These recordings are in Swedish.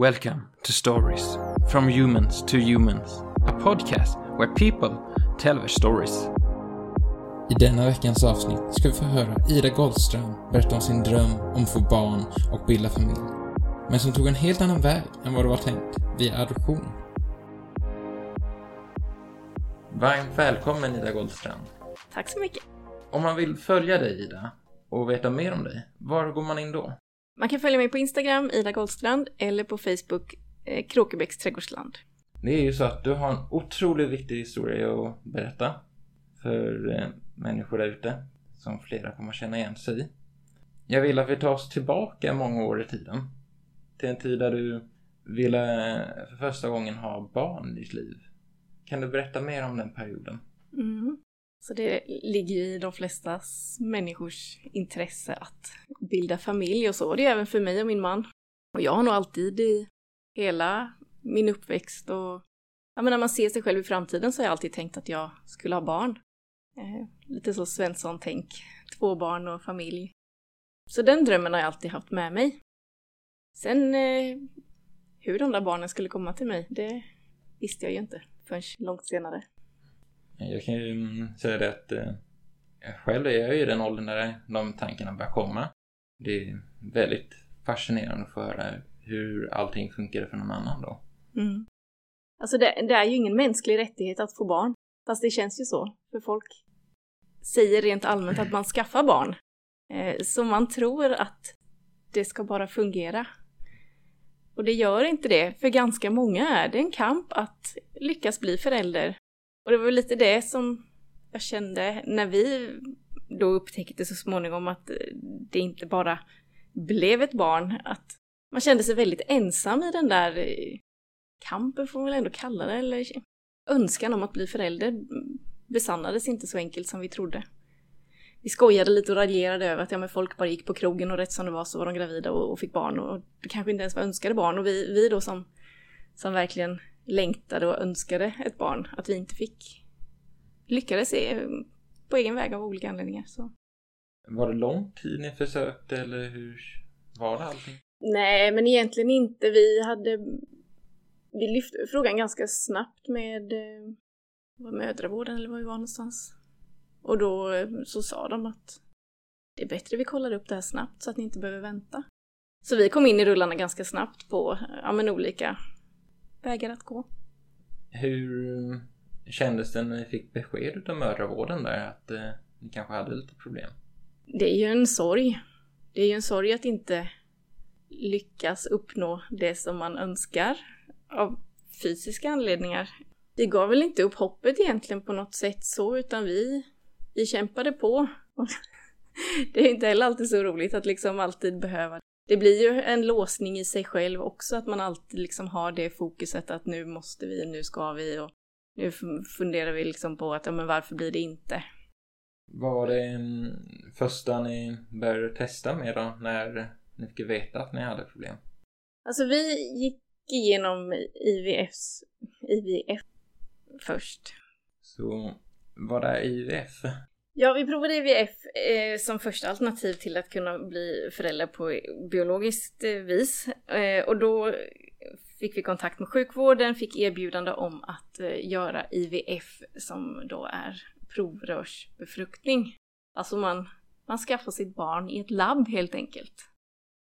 Welcome to Stories from Humans to Humans, a podcast where people tell their stories. I denna veckans avsnitt ska vi få höra Ida Goldström berätta om sin dröm om att få barn och bilda familj. Men som tog en helt annan väg än vad det var tänkt via adoption. Varmt välkommen Ida Goldström. Tack så mycket. Om man vill följa dig Ida och veta mer om dig, var går man in då? Man kan följa mig på Instagram, Ida Goldstrand, eller på Facebook, eh, Kråkebäcks trädgårdsland. Det är ju så att du har en otroligt viktig historia att berätta för eh, människor där ute som flera kommer känna igen sig i. Jag vill att vi tar oss tillbaka många år i tiden. Till en tid där du ville eh, för första gången ha barn i ditt liv. Kan du berätta mer om den perioden? Mm. Så det ligger ju i de flesta människors intresse att bilda familj och så. Det är även för mig och min man. Och jag har nog alltid i hela min uppväxt och ja, men när man ser sig själv i framtiden så har jag alltid tänkt att jag skulle ha barn. Eh, lite så Svensson-tänk. Två barn och familj. Så den drömmen har jag alltid haft med mig. Sen eh, hur de där barnen skulle komma till mig, det visste jag ju inte förrän långt senare. Jag kan ju mm, säga det att eh, själv är jag i den åldern där de tankarna börjar komma. Det är väldigt fascinerande att få höra hur allting funkar för någon annan då. Mm. Alltså det, det, är ju ingen mänsklig rättighet att få barn. Fast det känns ju så. För folk säger rent allmänt att man skaffar barn. Eh, så man tror att det ska bara fungera. Och det gör inte det. För ganska många är det en kamp att lyckas bli förälder. Och det var lite det som jag kände när vi då upptäckte så småningom att eh, det inte bara blev ett barn, att man kände sig väldigt ensam i den där eh, kampen får man väl ändå kalla det, eller önskan om att bli förälder besannades inte så enkelt som vi trodde. Vi skojade lite och raljerade över att ja, men folk bara gick på krogen och rätt som det var så var de gravida och, och fick barn och det kanske inte ens var önskade barn och vi, vi då som, som verkligen längtade och önskade ett barn, att vi inte fick lyckades på egen väg av olika anledningar. Så. Var det lång tid ni försökte eller hur var det allting? Nej, men egentligen inte. Vi hade vi lyfte frågan ganska snabbt med eh, var mödravården eller var vi var någonstans. Och då eh, så sa de att det är bättre vi kollar upp det här snabbt så att ni inte behöver vänta. Så vi kom in i rullarna ganska snabbt på ja, men olika vägar att gå. Hur kändes det när ni fick besked av mödravården där att eh, ni kanske hade lite problem? Det är ju en sorg. Det är ju en sorg att inte lyckas uppnå det som man önskar av fysiska anledningar. Vi gav väl inte upp hoppet egentligen på något sätt så, utan vi, vi kämpade på. det är inte heller alltid så roligt att liksom alltid behöva det blir ju en låsning i sig själv också, att man alltid liksom har det fokuset att nu måste vi, nu ska vi och nu funderar vi liksom på att, ja men varför blir det inte? Vad var det första ni började testa med då, när ni fick veta att ni hade problem? Alltså vi gick igenom IVFs, IVF först. Så vad är IVF? Ja, vi provade IVF eh, som första alternativ till att kunna bli förälder på biologiskt eh, vis. Eh, och då fick vi kontakt med sjukvården, fick erbjudande om att eh, göra IVF som då är provrörsbefruktning. Alltså man, man skaffar sitt barn i ett labb helt enkelt.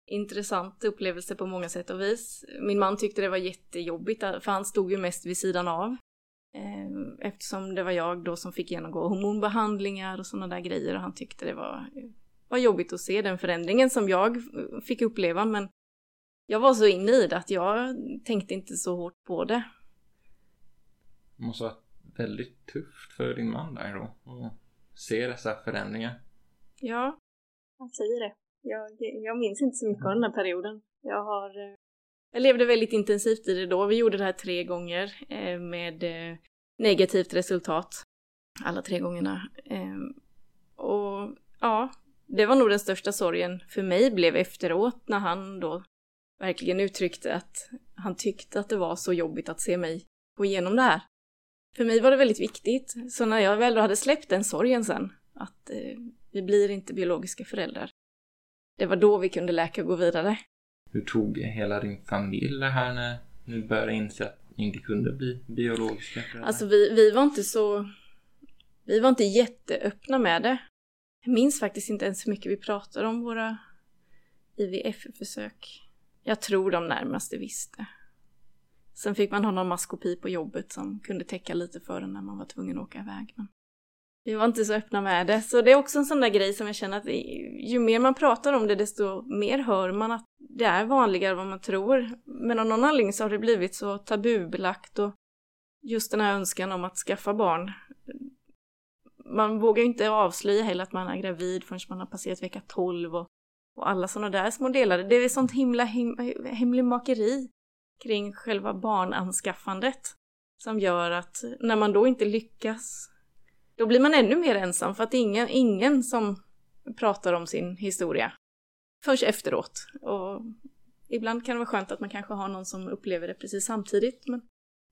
Intressant upplevelse på många sätt och vis. Min man tyckte det var jättejobbigt för han stod ju mest vid sidan av. Eh, eftersom det var jag då som fick genomgå hormonbehandlingar och sådana där grejer och han tyckte det var, var jobbigt att se den förändringen som jag fick uppleva men jag var så inne i det att jag tänkte inte så hårt på det. Det måste ha varit väldigt tufft för din man där då att se dessa förändringar. Ja, han säger det. Jag, jag minns inte så mycket av den här perioden. Jag har... Jag levde väldigt intensivt i det då. Vi gjorde det här tre gånger eh, med eh, negativt resultat. Alla tre gångerna. Ehm, och ja, det var nog den största sorgen för mig blev efteråt när han då verkligen uttryckte att han tyckte att det var så jobbigt att se mig gå igenom det här. För mig var det väldigt viktigt, så när jag väl då hade släppt den sorgen sen, att eh, vi blir inte biologiska föräldrar, det var då vi kunde läka och gå vidare. Hur tog hela din familj det här när du började inse att ni inte kunde bli biologiska föräldrar? Alltså vi, vi var inte så... Vi var inte jätteöppna med det. Jag minns faktiskt inte ens hur mycket vi pratade om våra IVF-försök. Jag tror de närmaste visste. Sen fick man ha någon maskopi på jobbet som kunde täcka lite för en när man var tvungen att åka iväg. Men vi var inte så öppna med det. Så det är också en sån där grej som jag känner att ju mer man pratar om det desto mer hör man att det är vanligare än vad man tror. Men av någon anledning så har det blivit så tabubelagt och just den här önskan om att skaffa barn. Man vågar ju inte avslöja heller att man är gravid förrän man har passerat vecka 12 och, och alla sådana där små delar. Det är sånt himla hem, hemligmakeri kring själva barnanskaffandet som gör att när man då inte lyckas då blir man ännu mer ensam för att det är ingen, ingen som pratar om sin historia först efteråt. Och ibland kan det vara skönt att man kanske har någon som upplever det precis samtidigt. Men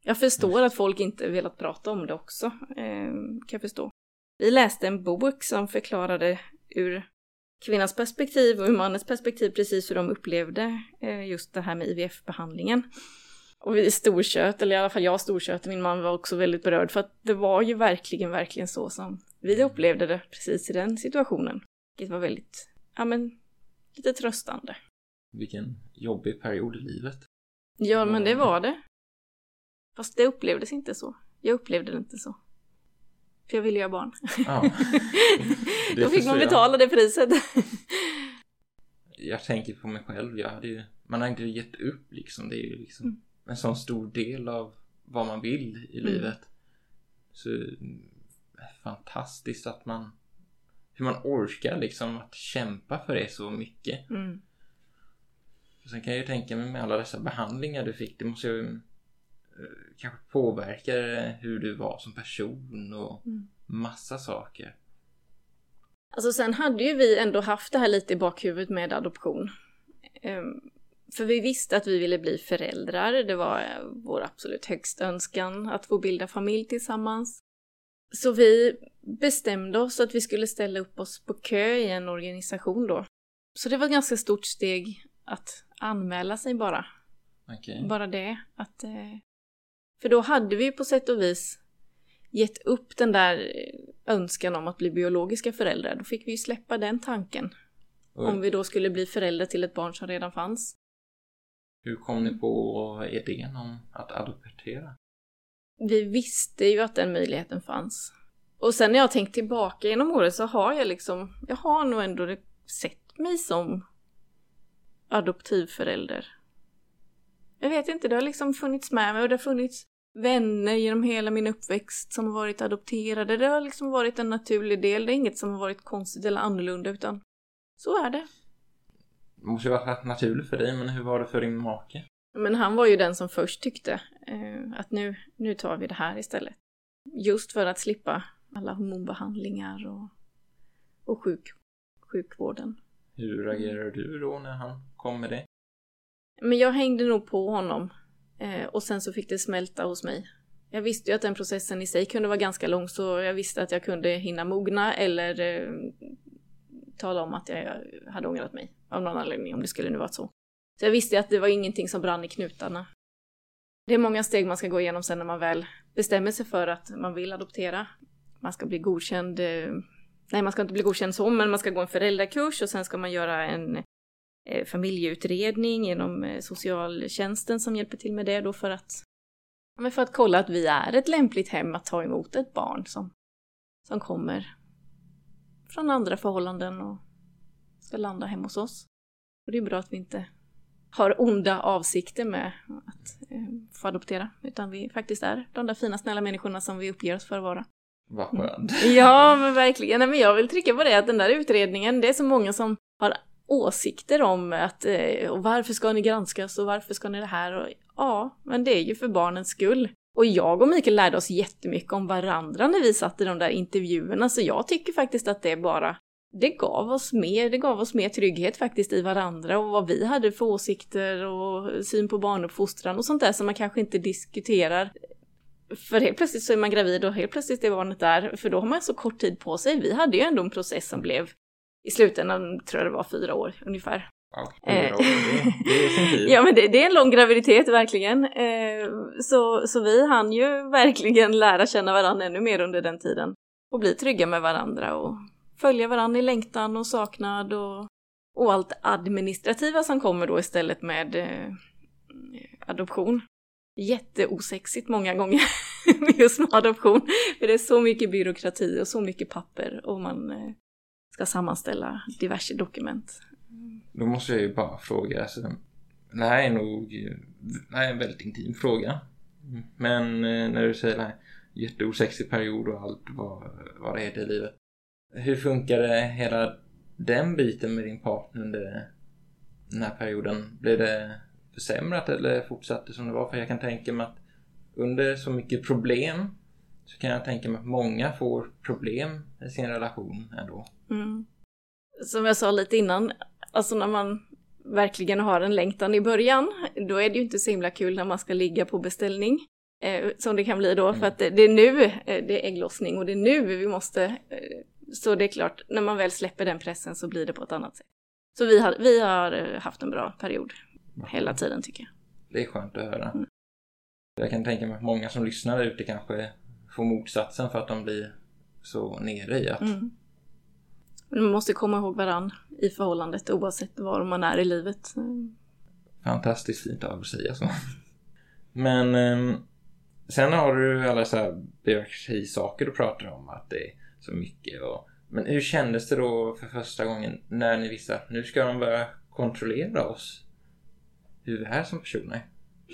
jag förstår att folk inte velat prata om det också, eh, kan jag förstå. Vi läste en bok som förklarade ur kvinnans perspektiv och ur mannens perspektiv precis hur de upplevde eh, just det här med IVF-behandlingen. Och vi storkött, eller i alla fall jag storkött, min man var också väldigt berörd för att det var ju verkligen, verkligen så som vi upplevde det precis i den situationen. Det var väldigt, ja men, lite tröstande. Vilken jobbig period i livet. Ja, men det var det. Fast det upplevdes inte så. Jag upplevde det inte så. För jag ville göra barn. Ja. Då fick man betala det priset. jag tänker på mig själv. Jag hade ju, man har inte gett upp liksom. Det är ju liksom mm en sån stor del av vad man vill i mm. livet. Så fantastiskt att man hur man orkar liksom att kämpa för det så mycket. Mm. sen kan jag ju tänka mig med alla dessa behandlingar du fick, det måste ju eh, kanske påverka hur du var som person och mm. massa saker. Alltså sen hade ju vi ändå haft det här lite i bakhuvudet med adoption. Um, för vi visste att vi ville bli föräldrar. Det var eh, vår absolut högsta önskan att få bilda familj tillsammans. Så vi bestämde oss att vi skulle ställa upp oss på kö i en organisation då. Så det var ett ganska stort steg att anmäla sig bara. Okay. Bara det. Att, eh, för då hade vi på sätt och vis gett upp den där önskan om att bli biologiska föräldrar. Då fick vi ju släppa den tanken. Oj. Om vi då skulle bli föräldrar till ett barn som redan fanns. Hur kom ni på idén om att adoptera? Vi visste ju att den möjligheten fanns. Och sen när jag har tänkt tillbaka genom året så har jag liksom, jag har nog ändå sett mig som adoptivförälder. Jag vet inte, det har liksom funnits med mig och det har funnits vänner genom hela min uppväxt som har varit adopterade. Det har liksom varit en naturlig del. Det är inget som har varit konstigt eller annorlunda utan så är det. Det måste ju varit naturligt för dig, men hur var det för din make? Men han var ju den som först tyckte eh, att nu, nu tar vi det här istället. Just för att slippa alla hormonbehandlingar och, och sjuk, sjukvården. Hur reagerade du då när han kom med det? Men jag hängde nog på honom eh, och sen så fick det smälta hos mig. Jag visste ju att den processen i sig kunde vara ganska lång så jag visste att jag kunde hinna mogna eller eh, tala om att jag hade ångrat mig av någon anledning om det skulle nu vara så. Så jag visste att det var ingenting som brann i knutarna. Det är många steg man ska gå igenom sen när man väl bestämmer sig för att man vill adoptera. Man ska bli godkänd, eh, nej man ska inte bli godkänd så, men man ska gå en föräldrakurs och sen ska man göra en eh, familjeutredning genom eh, socialtjänsten som hjälper till med det då för att, för att kolla att vi är ett lämpligt hem att ta emot ett barn som, som kommer från andra förhållanden och ska landa hemma hos oss. Och det är bra att vi inte har onda avsikter med att eh, få adoptera, utan vi faktiskt är de där fina snälla människorna som vi uppger oss för att vara. Vad skönt. Ja, men verkligen. Nej, men jag vill trycka på det att den där utredningen, det är så många som har åsikter om att eh, och varför ska ni granskas och varför ska ni det här? Och, ja, men det är ju för barnens skull. Och jag och Mikael lärde oss jättemycket om varandra när vi satt i de där intervjuerna, så jag tycker faktiskt att det bara det gav oss mer, det gav oss mer trygghet faktiskt i varandra och vad vi hade för åsikter och syn på barnuppfostran och sånt där som man kanske inte diskuterar. För helt plötsligt så är man gravid och helt plötsligt är barnet där, för då har man så kort tid på sig. Vi hade ju ändå en process som blev i slutändan, tror jag det var fyra år ungefär. Sin tid. Ja men det, det är en lång graviditet verkligen. Eh, så, så vi hann ju verkligen lära känna varandra ännu mer under den tiden. Och bli trygga med varandra och följa varandra i längtan och saknad och, och allt administrativa som kommer då istället med eh, adoption. Jätteosexigt många gånger med just med adoption. För det är så mycket byråkrati och så mycket papper och man eh, ska sammanställa diverse dokument. Då måste jag ju bara fråga, alltså, det här är nog det här är en väldigt intim fråga. Men eh, när du säger det här jätteosexig period och allt vad, vad det heter i livet. Hur funkade hela den biten med din partner under den här perioden? Blev det försämrat eller fortsatte som det var? För jag kan tänka mig att under så mycket problem så kan jag tänka mig att många får problem i sin relation ändå. Mm. Som jag sa lite innan, alltså när man verkligen har en längtan i början, då är det ju inte så himla kul när man ska ligga på beställning. Eh, som det kan bli då, Mm. för att det, det är nu eh, det är ägglossning och det är nu vi måste eh, så det är klart, när man väl släpper den pressen så blir det på ett annat sätt. Så vi har, vi har eh, haft en bra period hela tiden tycker jag. Det är skönt att höra. Mm. Jag kan tänka mig att många som lyssnar där ute kanske får motsatsen för att de blir så nere i att Mm. Man måste komma ihåg varann i förhållandet oavsett var man är i livet. Mm. fantastiskt fint av att säga så. Men ehm, sen har du alla så här byråkratisaker du pratar om att det är så mycket och men hur kändes det då för första gången när ni visste att nu ska de börja kontrollera oss? Hur vi är som personer?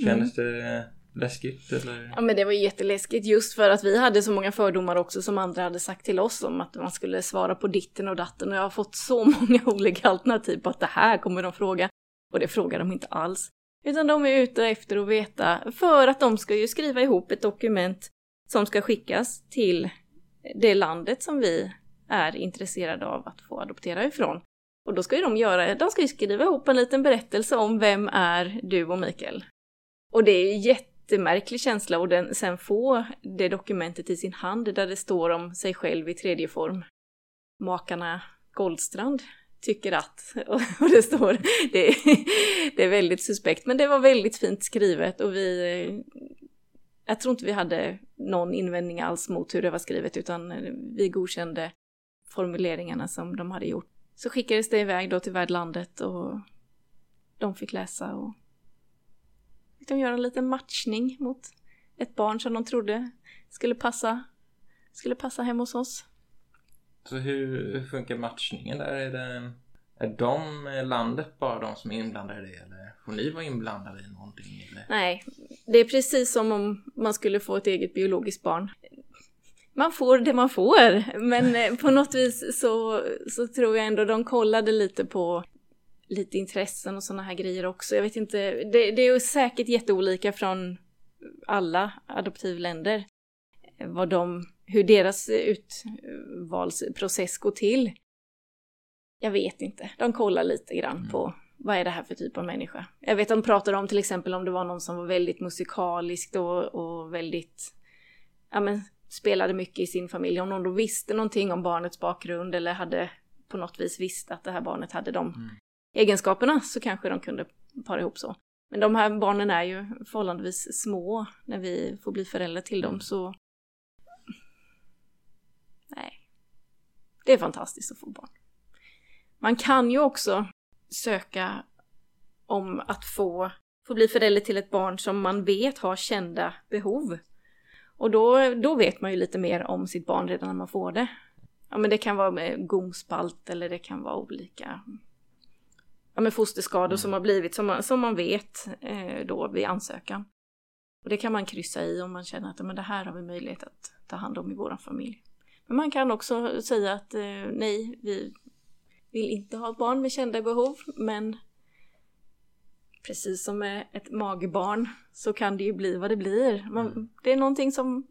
Kändes det läskigt eller? Ja men det var ju jätteläskigt just för att vi hade så många fördomar också som andra hade sagt till oss om att man skulle svara på ditten och datten och jag har fått så många olika alternativ på att det här kommer de fråga och det frågar de inte alls. Utan de är ute efter att veta för att de ska ju skriva ihop ett dokument som ska skickas till det landet som vi är intresserade av att få adoptera ifrån. Och då ska ju de göra, de ska ju skriva ihop en liten berättelse om vem är du och Mikael. Och det är ju jätte jättemärklig känsla och den, sen få det dokumentet i sin hand där det står om sig själv i tredje form. Makarna Goldstrand tycker att, och det står, det det är väldigt suspekt, men det var väldigt fint skrivet och vi, jag tror inte vi hade någon invändning alls mot hur det var skrivet utan vi godkände formuleringarna som de hade gjort. Så skickades det iväg då till värdlandet och de fick läsa och fick de göra en liten matchning mot ett barn som de trodde skulle passa, skulle passa hem hos oss. Så hur, hur funkar matchningen där? Är, det, är de landet bara de som är inblandade i det eller får ni vara inblandade i någonting? Eller? Nej, det är precis som om man skulle få ett eget biologiskt barn. Man får det man får, men eh, på något vis så, så tror jag ändå de kollade lite på lite intressen och sådana här grejer också. Jag vet inte, det, det är ju säkert jätteolika från alla adoptivländer. eh, Vad de, hur deras utvalsprocess går till. jag vet inte. De kollar lite grann mm. på vad är det här för typ av människa. Jag vet de pratade om till exempel om det var någon som var väldigt musikalisk och, och väldigt, ja men spelade mycket i sin familj. Om någon då visste någonting om barnets bakgrund eller hade på något vis visste att det här barnet hade de mm. Egenskaperna så kanske de kunde para ihop så. Men de här barnen är ju förhållandevis små när vi får bli föräldrar till dem så... Nej. Det är fantastiskt att få barn. Man kan ju också söka om att få, få bli förälder till ett barn som man vet har kända behov. Och då, då vet man ju lite mer om sitt barn redan när man får det. Ja men det kan vara med gomspalt eller det kan vara olika ja, men fosterskador mm. som har blivit som man, som man vet eh, då vid ansökan. Och det kan man kryssa i om man känner att men det här har vi möjlighet att ta hand om i vår familj. Men man kan också säga att eh, nej, vi vill inte ha barn med kända behov, men precis som med ett magbarn så kan det ju bli vad det blir. Man, mm. Det är någonting som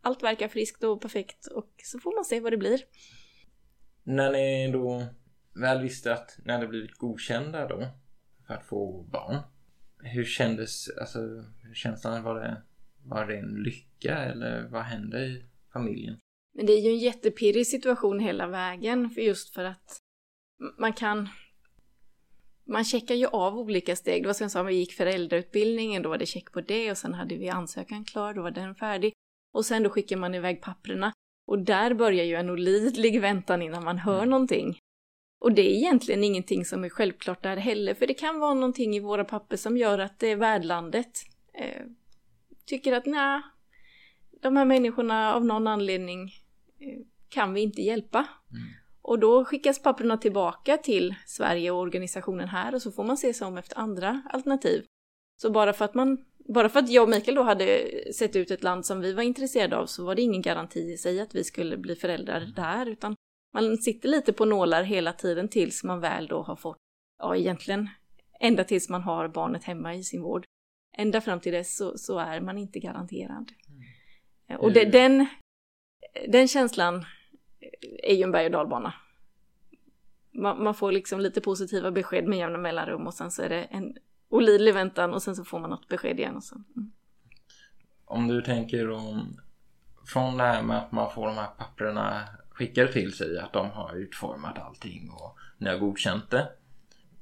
allt verkar friskt och perfekt och så får man se vad det blir. När ni då väl visste att ni hade blivit godkända då för att få barn. Hur kändes, alltså hur känslan var det, var det en lycka eller vad hände i familjen? Men det är ju en jättepirrig situation hela vägen för just för att man kan man checkar ju av olika steg. Det var som jag sa, vi gick föräldrautbildningen, då var det check på det och sen hade vi ansökan klar, då var den färdig. Och sen då skickar man iväg papprena. Och där börjar ju en olidlig väntan innan man hör mm. någonting. Och det är egentligen ingenting som är självklart där heller, för det kan vara någonting i våra papper som gör att det är värdlandet eh, tycker att nej, de här människorna av någon anledning eh, kan vi inte hjälpa. Mm. Och då skickas papperna tillbaka till Sverige och organisationen här och så får man se sig om efter andra alternativ. Så bara för att man bara för att jag och Mikael då hade sett ut ett land som vi var intresserade av så var det ingen garanti i sig att vi skulle bli föräldrar mm. där utan man sitter lite på nålar hela tiden tills man väl då har fått, ja egentligen ända tills man har barnet hemma i sin vård. Ända fram till dess så, så är man inte garanterad. Mm. Och det, den, den känslan är ju en berg och dalbana. Man, man, får liksom lite positiva besked med jämna mellanrum och sen så är det en olidlig väntan och sen så får man något besked igen och så. Mm. Om du tänker om från det här med att man får de här papperna skickade till sig att de har utformat allting och ni har godkänt det.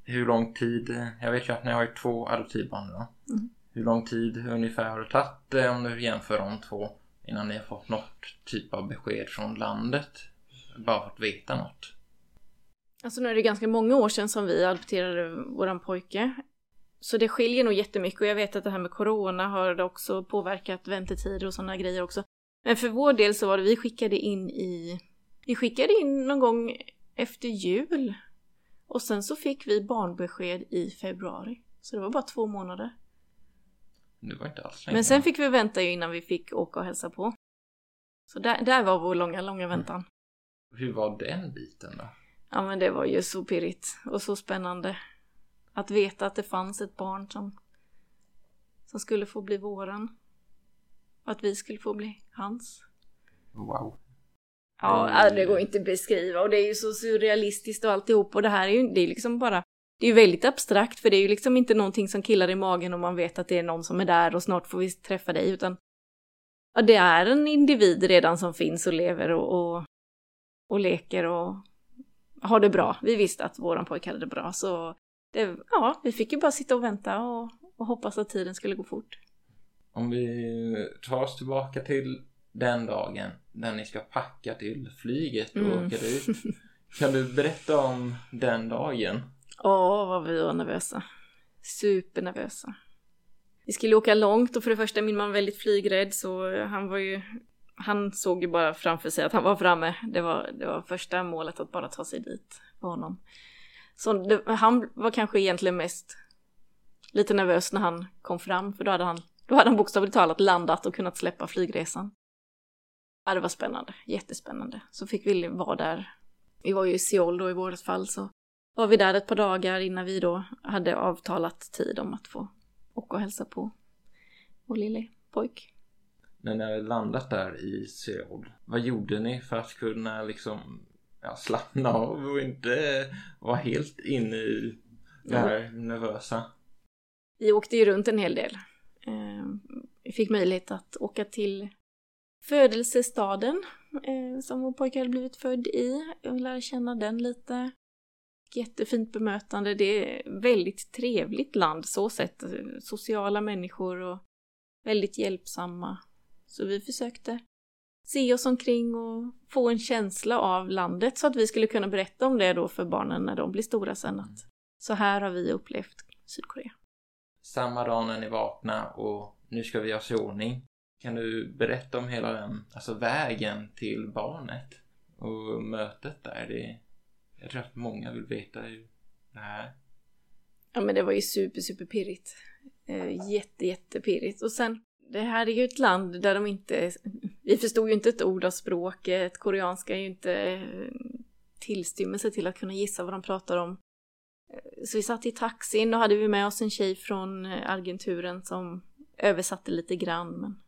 Hur lång tid, jag vet ju att ni har ju två adoptivbarn då. Mm. Hur lång tid ungefär har det tagit om du jämför de två innan ni har fått något typ av besked från landet? Bara för att veta något. Alltså nu är det ganska många år sedan som vi adopterade våran pojke. Så det skiljer nog jättemycket och jag vet att det här med corona har också påverkat väntetider och sådana grejer också. Men för vår del så var det, vi skickade in i vi skickade in någon gång efter jul. Och sen så fick vi barnbesked i februari. Så det var bara två månader. Det var inte alls länge. Men sen fick vi vänta ju innan vi fick åka och hälsa på. Så där, där var vår långa, långa väntan. Mm. Hur var den biten då? Ja men det var ju så pirrigt och så spännande. Att veta att det fanns ett barn som, som skulle få bli våran. Och att vi skulle få bli hans. Wow. Ja, det går inte att beskriva. Och det är ju så surrealistiskt och alltihop. Och det här är ju, det är liksom bara, det är ju väldigt abstrakt. För det är ju liksom inte någonting som killar i magen och man vet att det är någon som är där och snart får vi träffa dig. Utan ja, det är en individ redan som finns och lever och, och, och leker och har det bra. Vi visste att våran pojke hade det bra. Så det, ja, vi fick ju bara sitta och vänta och, och hoppas att tiden skulle gå fort. Om vi tar oss tillbaka till den dagen när ni ska packa till flyget och mm. åka ut. Kan du berätta om den dagen? Åh, vad vi var nervösa. Supernervösa. Vi skulle åka långt och för det första är min man väldigt flygrädd så han var ju han såg ju bara framför sig att han var framme. Det var, det var första målet att bara ta sig dit för honom. Så det, han var kanske egentligen mest lite nervös när han kom fram för då hade han, då hade han bokstavligt talat landat och kunnat släppa flygresan. Ja, det var spännande. Jättespännande. Så fick vi vara där. Vi var ju i Seoul då i vårt fall så var vi där ett par dagar innan vi då hade avtalat tid om att få åka och hälsa på vår lille pojk. När ni hade landat där i Seoul, vad gjorde ni för att kunna liksom ja, slappna av och inte vara helt inne i det här nervösa. Vi åkte ju runt en hel del. Eh, vi fick möjlighet att åka till födelsestaden eh, som vår pojke hade blivit född i Jag lära känna den lite. Jättefint bemötande. Det är väldigt trevligt land så sett. Sociala människor och väldigt hjälpsamma. Så vi försökte se oss omkring och få en känsla av landet så att vi skulle kunna berätta om det då för barnen när de blir stora sen att så här har vi upplevt Sydkorea. Samma dag när ni vaknar och nu ska vi göra oss i ordning. Kan du berätta om hela den, alltså vägen till barnet och mötet där? Det, jag tror att många vill veta hur det här Ja men det var ju super, super pirrigt. Eh, jätte, jättepirrigt. Och sen, det här är ju ett land där de inte... Vi förstod ju inte ett ord av språket. Koreanska är ju inte eh, tillstymmelse till att kunna gissa vad de pratar om. Eh, så vi satt i taxin och hade vi med oss en tjej från eh, agenturen som översatte lite grann. Men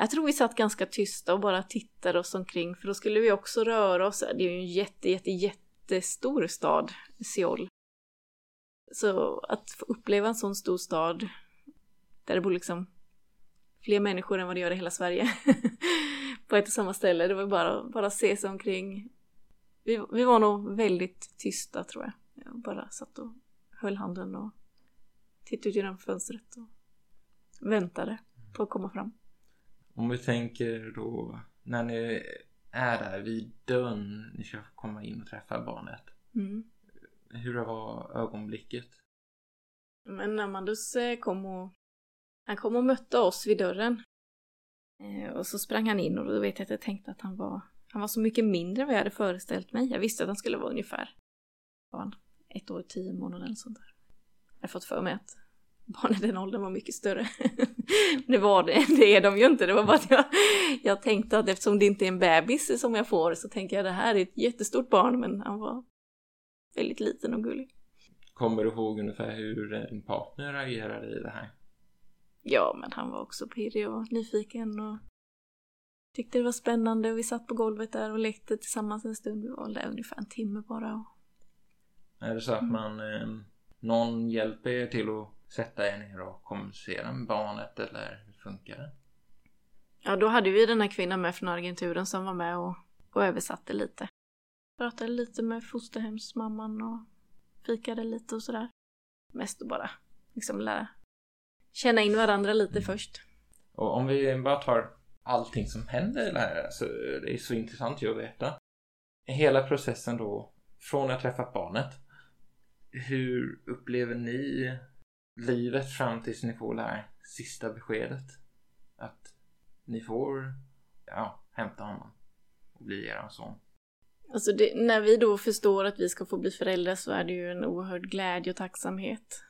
jag tror vi satt ganska tysta och bara tittade oss omkring för då skulle vi också röra oss. Det är ju en jätte, jätte, jättestor stad, Seoul. Så att få uppleva en sån stor stad där det bor liksom fler människor än vad det gör i hela Sverige på ett och samma ställe. Det var bara, bara se sig omkring. Vi, vi var nog väldigt tysta tror jag. Jag bara satt och höll handen och tittade ut genom fönstret och väntade på att komma fram. Om vi tänker då när ni är där vid dörren, ni ska komma in och träffa barnet. Mm. Hur var ögonblicket? Men Amandus eh, kom och han kom och mötte oss vid dörren. Eh, och så sprang han in och då vet jag att jag tänkte att han var, han var så mycket mindre än vad jag hade föreställt mig. Jag visste att han skulle vara ungefär var han, ett år, tio månader eller sånt där. Jag har fått för mig att barn i den åldern var mycket större. det var det, det är de ju inte. Det var bara att jag, jag tänkte att eftersom det inte är en bebis som jag får så tänker jag att det här är ett jättestort barn men han var väldigt liten och gullig. Kommer du ihåg ungefär hur en partner agerade i det här? Ja, men han var också pirrig och nyfiken och tyckte det var spännande och vi satt på golvet där och lekte tillsammans en stund. Vi var där ungefär en timme bara. Och... Är det så att man, eh, någon hjälper er till att sätta er ner och kommunicera med barnet eller hur funkar det? Ja, då hade vi den här kvinnan med från agenturen som var med och, och översatte lite. Pratade lite med fosterhemsmamman och fikade lite och sådär. Mest att bara liksom lära känna in varandra lite först. Och om vi bara tar allting som händer i det här, så det är så intressant ju att veta. Hela processen då, från att träffa barnet. Hur upplever ni livet fram tills ni får det här sista beskedet? Att ni får, ja, hämta honom och bli er son. Alltså det, när vi då förstår att vi ska få bli föräldrar så är det ju en oerhörd glädje och tacksamhet.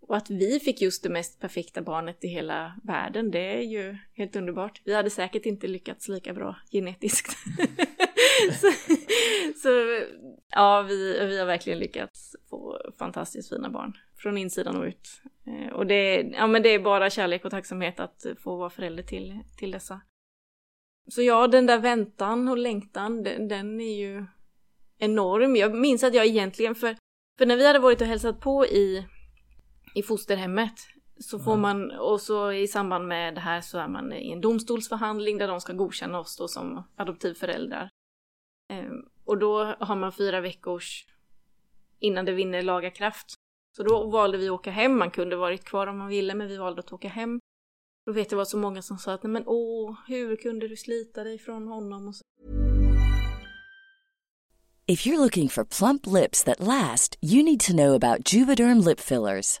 Och att vi fick just det mest perfekta barnet i hela världen, det är ju helt underbart. Vi hade säkert inte lyckats lika bra genetiskt. så, så ja, vi, vi har verkligen lyckats få fantastiskt fina barn. Från insidan och ut. Eh, Och det, ja, men det är bara kärlek och tacksamhet att få vara förälder till, till dessa. Så ja, den där väntan och längtan, den, den är ju enorm. Jag minns att jag egentligen, för, för när vi hade varit och hälsat på i, i fosterhemmet så får man, och så i samband med det här så är man i en domstolsförhandling där de ska godkänna oss då som adoptivföräldrar. Ehm, och då har man fyra veckors innan det vinner laga kraft. Så då valde vi att åka hem, man kunde varit kvar om man ville men vi valde att åka hem. Då vet jag var så många som sa att nej men åh, hur kunde du slita dig från honom? Och så. If you're looking for plump lips that last, you need to know about Juvederm lip fillers.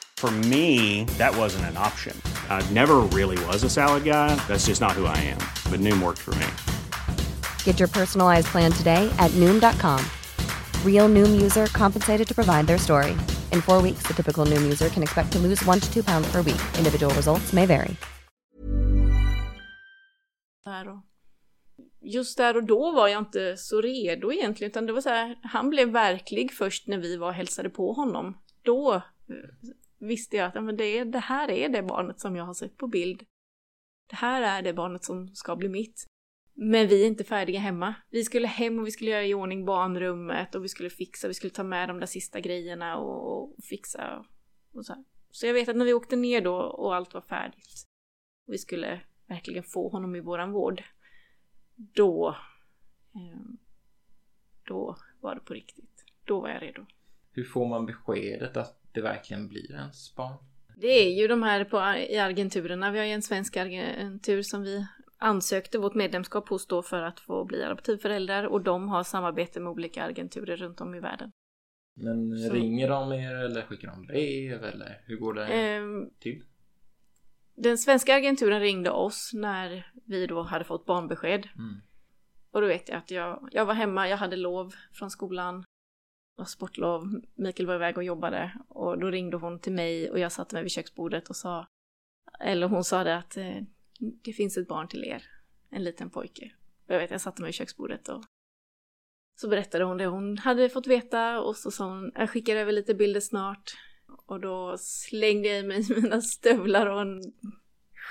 For me, that wasn't an option. I never really was a salad guy. That's just not who I am. But Noom worked for me. Get your personalized plan today at Noom.com. Real Noom user compensated to provide their story. In four weeks, the typical Noom user can expect to lose one to two pounds per week. Individual results may vary. Just där och då var jag inte så redo egentligen, utan det var så här, han blev verklig först när vi var och hälsade på honom. Då eh, visste jag att ja, men det, det här är det barnet som jag har sett på bild. Det här är det barnet som ska bli mitt. Men vi är inte färdiga hemma. Vi skulle hem och vi skulle göra i ordning barnrummet och vi skulle fixa, vi skulle ta med de där sista grejerna och, och fixa och så här. Så jag vet att när vi åkte ner då och allt var färdigt och vi skulle verkligen få honom i våran vård, då, ehm, då var det på riktigt. Då var jag redo. Hur får man beskedet att det verkligen blir ens barn? Det är ju de här på, i agenturerna. Vi har ju en svensk agentur som vi ansökte vårt medlemskap hos då för att få bli adoptivföräldrar och de har samarbete med olika agenturer runt om i världen. Men Så- ringer de er eller skickar de brev eller hur går det Ehm, till? Den svenska agenturen ringde oss när vi då hade fått barnbesked. Mm. Och då vet jag att jag, jag var hemma, jag hade lov från skolan var sportlov, Mikael var iväg och jobbade. Och då ringde hon till mig och jag satte mig vid köksbordet och sa, eller hon sa det att eh, det finns ett barn till er, en liten pojke. Och jag vet, jag satte mig vid köksbordet och så berättade hon det hon hade fått veta och så sa hon, jag skickar över lite bilder snart. Och då slängde jag i mig mina stövlar och en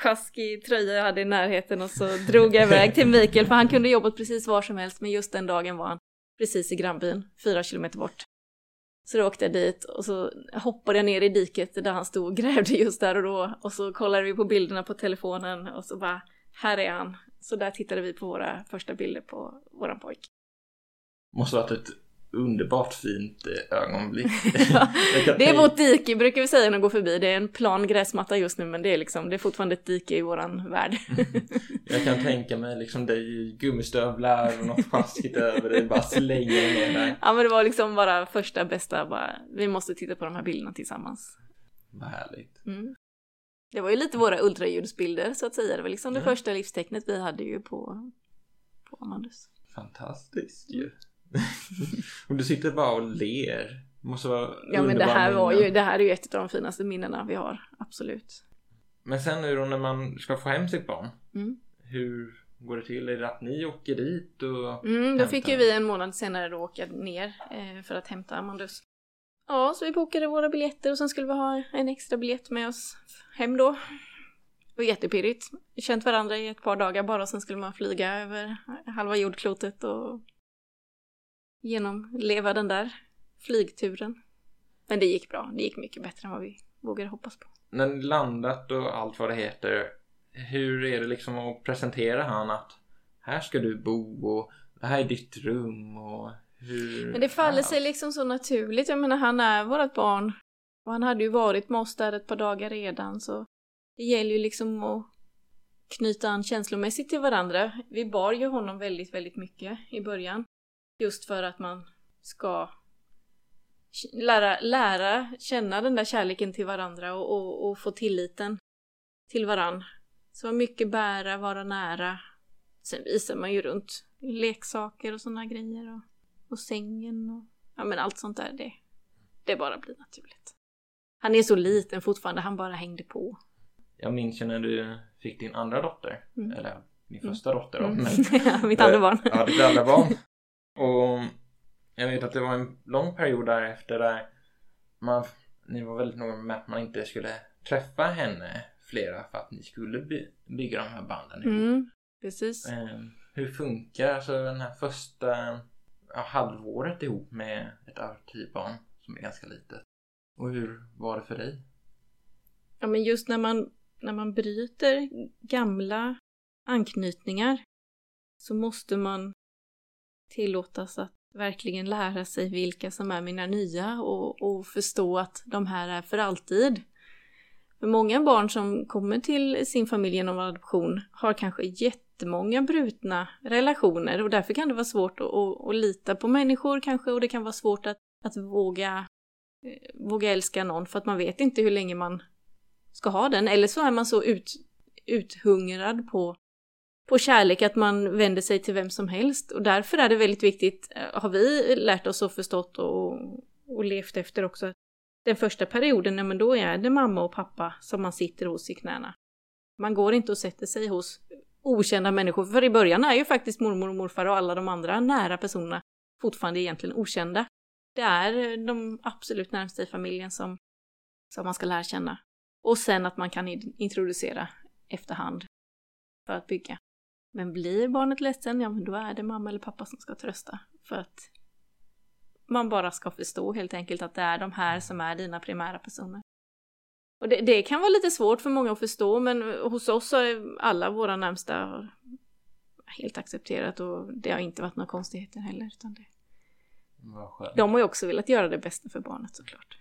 sjaskig tröja jag hade i närheten och så drog jag iväg till Mikael för han kunde jobbat precis var som helst men just den dagen var han precis i grannbyn, fyra kilometer bort. Så då åkte jag dit och så hoppade jag ner i diket där han stod och grävde just där och då och så kollade vi på bilderna på telefonen och så bara, här är han. Så där tittade vi på våra första bilder på våran pojk. Måste varit ett underbart fint eh, ögonblick. Det är vårt dike brukar vi säga när vi går förbi. Det är en plan gräsmatta just nu men det är liksom, det är fortfarande ett dike i våran värld. Jag kan tänka mig liksom dig i gummistövlar och något sjaskigt över dig, bara slänger ner där. ja men det var liksom bara första bästa, bara, vi måste titta på de här bilderna tillsammans. Vad härligt. Mm. Det var ju lite våra ultraljudsbilder så att säga. Det var liksom det Mm. första livstecknet vi hade ju på, på Amandus. Fantastiskt ju. Och du sitter bara och ler. Måste vara Ja men det här var minnen. ju, det här är ju ett av de finaste minnena vi har, absolut. Men sen nu då när man ska få hem sitt barn. Mm. Hur går det till? Är det att ni åker dit och Mm, då hämtar? fick ju vi en månad senare då åka ner eh, för att hämta Amandus. Ja, så vi bokade våra biljetter och sen skulle vi ha en extra biljett med oss hem då. Det var jättepirrigt. Vi känt varandra i ett par dagar bara och sen skulle man flyga över halva jordklotet och genomleva den där flygturen. Men det gick bra. Det gick mycket bättre än vad vi vågade hoppas på. När ni landat och allt vad det heter, hur är det liksom att presentera han att här ska du bo och det här är ditt rum och hur... Men det faller sig liksom så naturligt. Jag menar, han är vårt barn. Och han hade ju varit med oss där ett par dagar redan, så det gäller ju liksom att knyta an känslomässigt till varandra. Vi bar ju honom väldigt, väldigt mycket i början. Just för att man ska lära, lära känna den där kärleken till varandra och, och, och få tilliten till varann. Så mycket bära, vara nära. Sen visar man ju runt leksaker och sådana grejer och, och sängen och ja men allt sånt där. Det, det bara blir naturligt. Han är så liten fortfarande, han bara hängde på. Jag minns ju när du fick din andra dotter, Mm. eller din första dotter då. Mm. Men, Ja, Mitt andra barn. Ja, ditt andra barn. Och jag vet att det var en lång period därefter där man, ni var väldigt noga med att man inte skulle träffa henne flera för att ni skulle by, bygga de här banden ihop. Mm, precis. Eh, hur funkar alltså den här första ja, halvåret ihop med ett adoptivbarn som är ganska litet? Och hur var det för dig? Ja, men just när man, när man bryter gamla anknytningar så måste man tillåtas att verkligen lära sig vilka som är mina nya och, och förstå att de här är för alltid. För många barn som kommer till sin familj genom adoption har kanske jättemånga brutna relationer och därför kan det vara svårt att, att, att lita på människor kanske och det kan vara svårt att, att våga, eh, våga älska någon för att man vet inte hur länge man ska ha den. Eller så är man så ut, uthungrad på, på kärlek att man vänder sig till vem som helst. Och därför är det väldigt viktigt, eh, har vi lärt oss och förstått och, och levt efter också, den första perioden, nej, men då är det mamma och pappa som man sitter hos i knäna. Man går inte och sätter sig hos okända människor, för i början är ju faktiskt mormor och morfar och alla de andra nära personerna fortfarande egentligen okända. Det är eh, de absolut närmaste i familjen som, som man ska lära känna. Och sen att man kan introducera efterhand för att bygga. Men blir barnet ledsen, ja men då är det mamma eller pappa som ska trösta. För att man bara ska förstå helt enkelt att det är de här som är dina primära personer. Och det, det kan vara lite svårt för många att förstå men hos oss så är alla våra närmsta helt accepterat och det har inte varit några konstigheter heller. Utan det. De har ju också velat göra det bästa för barnet såklart.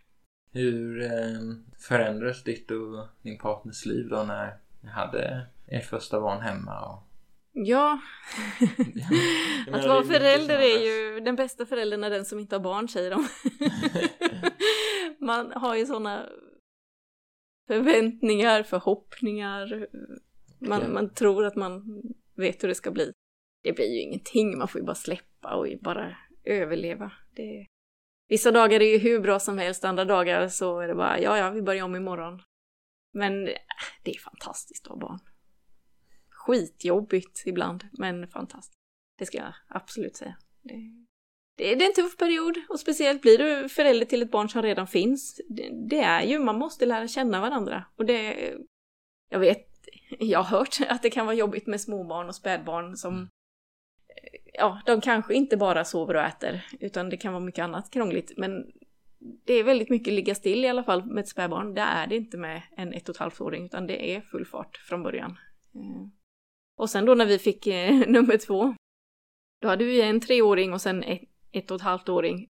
Hur eh, förändrades ditt och din partners liv då när ni hade ert första barn hemma? Och... Ja, att vara förälder är ju den bästa föräldern är den som inte har barn säger de. Man har ju sådana förväntningar, förhoppningar. Man, Okej. man tror att man vet hur det ska bli. Det blir ju ingenting, man får ju bara släppa och bara överleva. Det... Vissa dagar är ju hur bra som helst, andra dagar så är det bara ja, ja, vi börjar om imorgon. Men äh, det är fantastiskt att ha barn. Skitjobbigt ibland, men fantastiskt. Det ska jag absolut säga. Det, det, det är en tuff period och speciellt blir du förälder till ett barn som redan finns. Det, det är ju, man måste lära känna varandra. Och det, jag vet, jag har hört att det kan vara jobbigt med småbarn och spädbarn som Ja, de kanske inte bara sover och äter, utan det kan vara mycket annat krångligt. Men det är väldigt mycket ligga still i alla fall med ett spädbarn. Det är det inte med en ett och ett halvt åring, utan det är full fart från början. Eh, Och sen då när vi fick eh, nummer två, då hade vi en treåring och sen ett, ett och ett halvt åring.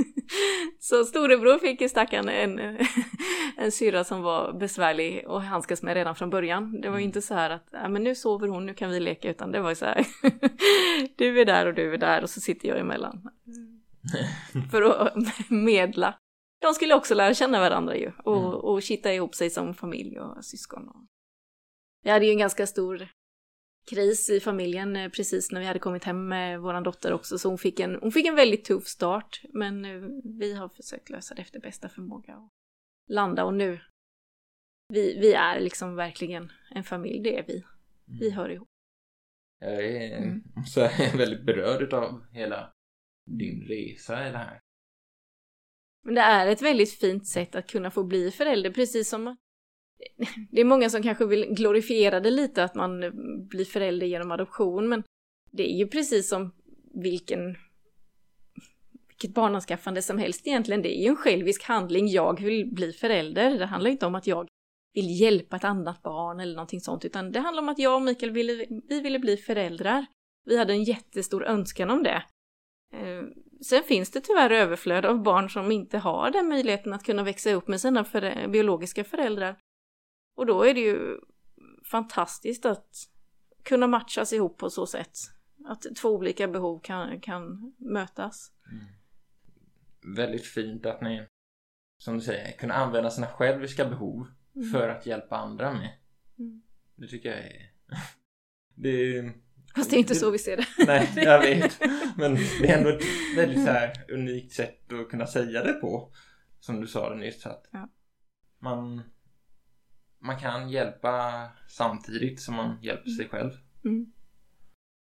Så storebror fick ju stackarn en, en syra som var besvärlig och handskas med redan från början. Det var ju inte så här att, men nu sover hon, nu kan vi leka, utan det var ju så här, du är där och du är där och så sitter jag emellan. För att medla. De skulle också lära känna varandra ju och, Mm. och kitta ihop sig som familj och syskon. Vi hade ju en ganska stor kris i familjen eh, precis när vi hade kommit hem med våran dotter också, så hon fick en, hon fick en väldigt tuff start, men eh, vi har försökt lösa det efter bästa förmåga och landa och nu, vi, vi är liksom verkligen en familj, det är vi. Vi hör ihop. Jag är Mm. så jag är väldigt berörd av hela din resa i det här. Men det är ett väldigt fint sätt att kunna få bli förälder, precis som det är många som kanske vill glorifiera det lite att man blir förälder genom adoption, men det är ju precis som vilken, vilket barnanskaffande som helst egentligen. Det är ju en självisk handling. Jag vill bli förälder. Det handlar inte om att jag vill hjälpa ett annat barn eller någonting sånt, utan det handlar om att jag och Mikael ville, vi ville bli föräldrar. Vi hade en jättestor önskan om det. Eh, sen finns det tyvärr överflöd av barn som inte har den möjligheten att kunna växa upp med sina för biologiska föräldrar. Och då är det ju fantastiskt att kunna matchas ihop på så sätt. Att två olika behov kan, kan mötas. Mm. Väldigt fint att ni, som du säger, kunna använda sina själviska behov mm. för att hjälpa andra med. Mm. Det tycker jag är... det Fast det är inte det, så vi ser det. Nej, jag vet. Men det är ändå ett väldigt så här unikt sätt att kunna säga det på. Som du sa det nyss. Att ja. man, man kan hjälpa samtidigt som man hjälper sig själv. Mm.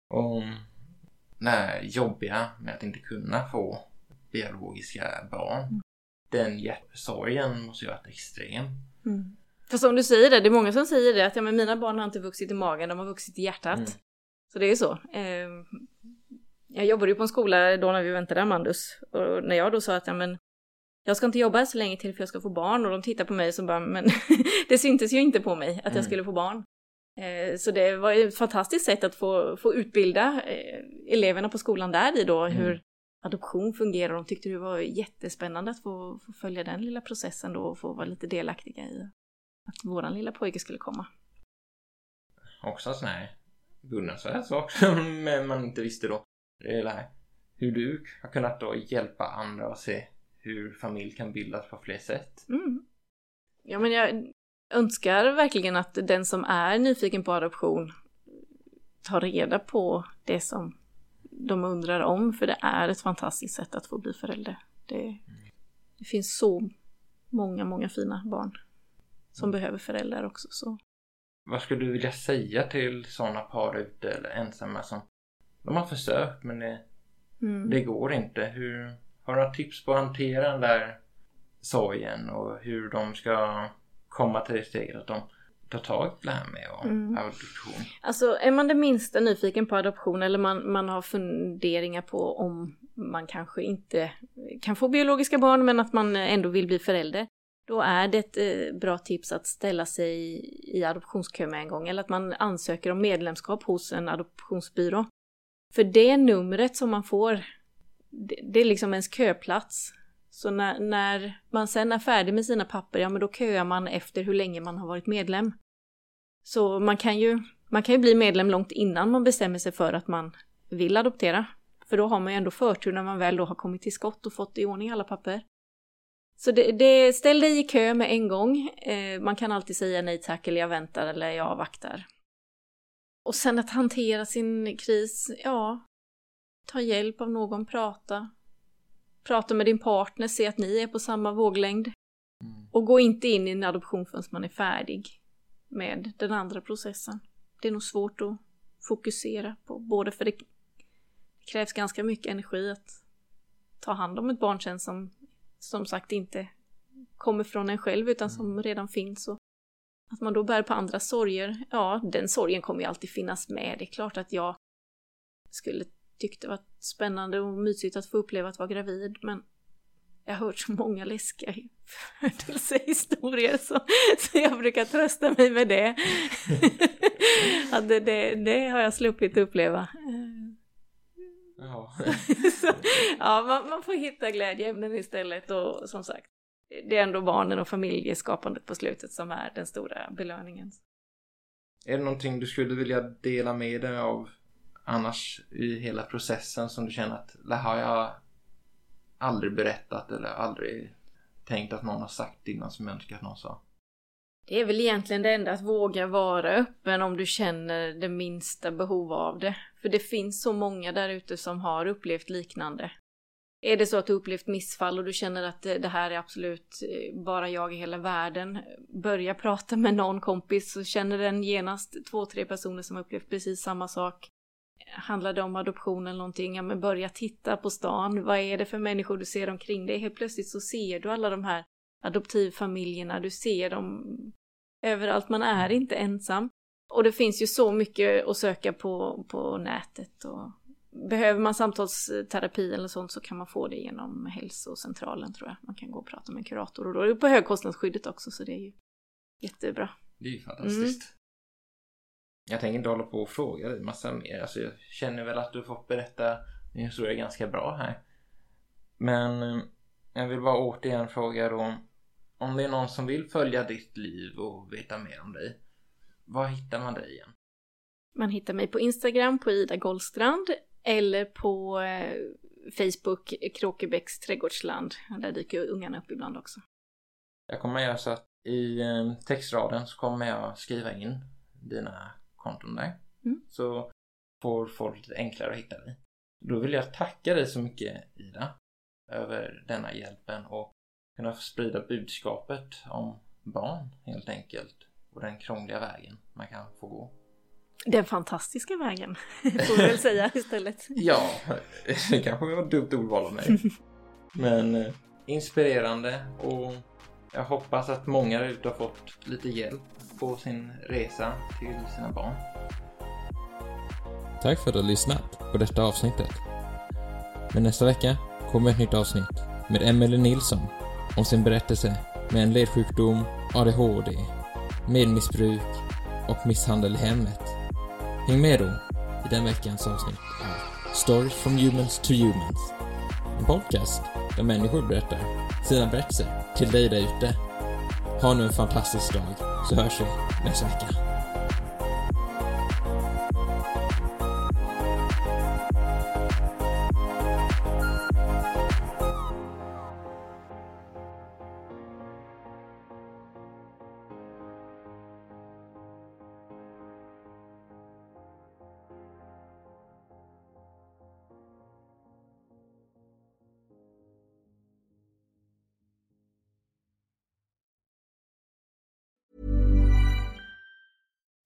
Och det här jobbiga med att inte kunna få biologiska barn. Mm. Den hjärtsorgen måste ju ha varit extrem. Mm. För som du säger det, det är många som säger det att ja, men mina barn har inte vuxit i magen, de har vuxit i hjärtat. Mm. Så det är ju så. Ehm, jag jobbade ju på en skola då när vi väntade Amandus. Och när jag då sa att ja, men, jag ska inte jobba så länge till för jag ska få barn. Och de tittade på mig och bara, men det syntes ju inte på mig att jag mm. skulle få barn. Ehm, så det var ett fantastiskt sätt att få, få utbilda eh, eleverna på skolan där i då mm. hur adoption fungerar. De tyckte det var jättespännande att få, få följa den lilla processen då och få vara lite delaktiga i att våran lilla pojke skulle komma. Också sån här beundransvärd sak som man inte visste då. Det är det här, hur du har kunnat då hjälpa andra att se hur familj kan bildas på fler sätt. Mm. Ja, men jag önskar verkligen att den som är nyfiken på adoption tar reda på det som de undrar om, för det är ett fantastiskt sätt att få bli förälder. Det, det finns så många, många fina barn som mm. behöver föräldrar också. Så vad skulle du vilja säga till sådana par ute eller ensamma som de har försökt men det, mm. det går inte. Hur, har du några tips på att hantera den där sorgen och hur de ska komma till det steget att de tar tag i det här med mm. adoption? Alltså är man det minsta nyfiken på adoption eller man, man har funderingar på om man kanske inte kan få biologiska barn men att man ändå vill bli förälder. Då är det ett eh, bra tips att ställa sig i adoptionskö med en gång eller att man ansöker om medlemskap hos en adoptionsbyrå. För det numret som man får, det är liksom ens köplats. Så när, när, man sen är färdig med sina papper, ja men då köar man efter hur länge man har varit medlem. Så man kan ju, man kan ju bli medlem långt innan man bestämmer sig för att man vill adoptera. För då har man ju ändå förtur när man väl då har kommit till skott och fått i ordning alla papper. Så det, det, ställ dig i kö med en gång. Eh, man kan alltid säga nej tack eller jag väntar eller jag avvaktar. Och sen att hantera sin kris, ja, ta hjälp av någon, prata. Prata med din partner, se att ni är på samma våglängd. Mm. Och gå inte in i en adoption förrän man är färdig med den andra processen. Det är nog svårt att fokusera på, både för det krävs ganska mycket energi att ta hand om ett barn sen som som sagt inte kommer från en själv utan som mm. redan finns. Och att man då bär på andra sorger, ja den sorgen kommer ju alltid finnas med. Det är klart att jag skulle tyckt det var spännande och mysigt att få uppleva att vara gravid men jag har hört så många läskiga födelsehistorier så, så jag brukar trösta mig med det. att det, det, det har jag sluppit uppleva. Ja. så, ja, man, man, får hitta glädjeämnen istället och som sagt, det är ändå barnen och familjeskapandet på slutet som är den stora belöningen. Är det någonting du skulle vilja dela med dig av annars i hela processen som du känner att det har jag aldrig berättat eller aldrig tänkt att någon har sagt innan som jag önskar att någon sa? Det är väl egentligen det enda att våga vara öppen om du känner det minsta behov av det. För det finns så många där ute som har upplevt liknande. Är det så att du upplevt missfall och du känner att det här är absolut eh, bara jag i hela världen, börja prata med någon kompis så känner den genast två, tre personer som upplevt precis samma sak. Handlar det om adoption eller någonting, ja men börja titta på stan, vad är det för människor du ser omkring dig? Helt plötsligt så ser du alla de här adoptivfamiljerna, du ser dem överallt, man är inte ensam. Och det finns ju så mycket att söka på, på nätet och behöver man samtalsterapi eller sånt så kan man få det genom hälsocentralen tror jag. Man kan gå och prata med en kurator och då är det på högkostnadsskyddet också så det är ju jättebra. Det är ju fantastiskt. Mm. Jag tänker inte hålla på och fråga dig massa mer. Alltså jag känner väl att du fått berätta din historia ganska bra här. Men eh, jag vill bara återigen fråga då. Om det är någon som vill följa ditt liv och veta mer om dig. Var hittar man dig igen? Man hittar mig på Instagram på Ida Goldstrand eller på eh, Facebook Kråkebäcks trädgårdsland. Där dyker ungarna upp ibland också. Jag kommer göra så att i eh, textraden så kommer jag skriva in dina konton där. Mm. Så får folk lite enklare att hitta dig. Då vill jag tacka dig så mycket Ida över denna hjälpen och kunna sprida budskapet om barn helt enkelt och den krångliga vägen man kan få gå. Den fantastiska vägen, får vi väl säga istället. ja, det kanske var ett dumt ordval av mig. Men eh, inspirerande och jag hoppas att många ute har fått lite hjälp på sin resa till sina barn. Tack för att du har lyssnat på detta avsnittet. Men nästa vecka kommer ett nytt avsnitt med Emelie Nilsson om sin berättelse med en ledsjukdom, ADHD, medmissbruk och misshandel i hemmet. Häng med då i den veckans avsnitt av Stories from Humans to Humans. En podcast där människor berättar sina berättelser till dig där ute. Ha nu en fantastisk dag så hörs vi nästa vecka.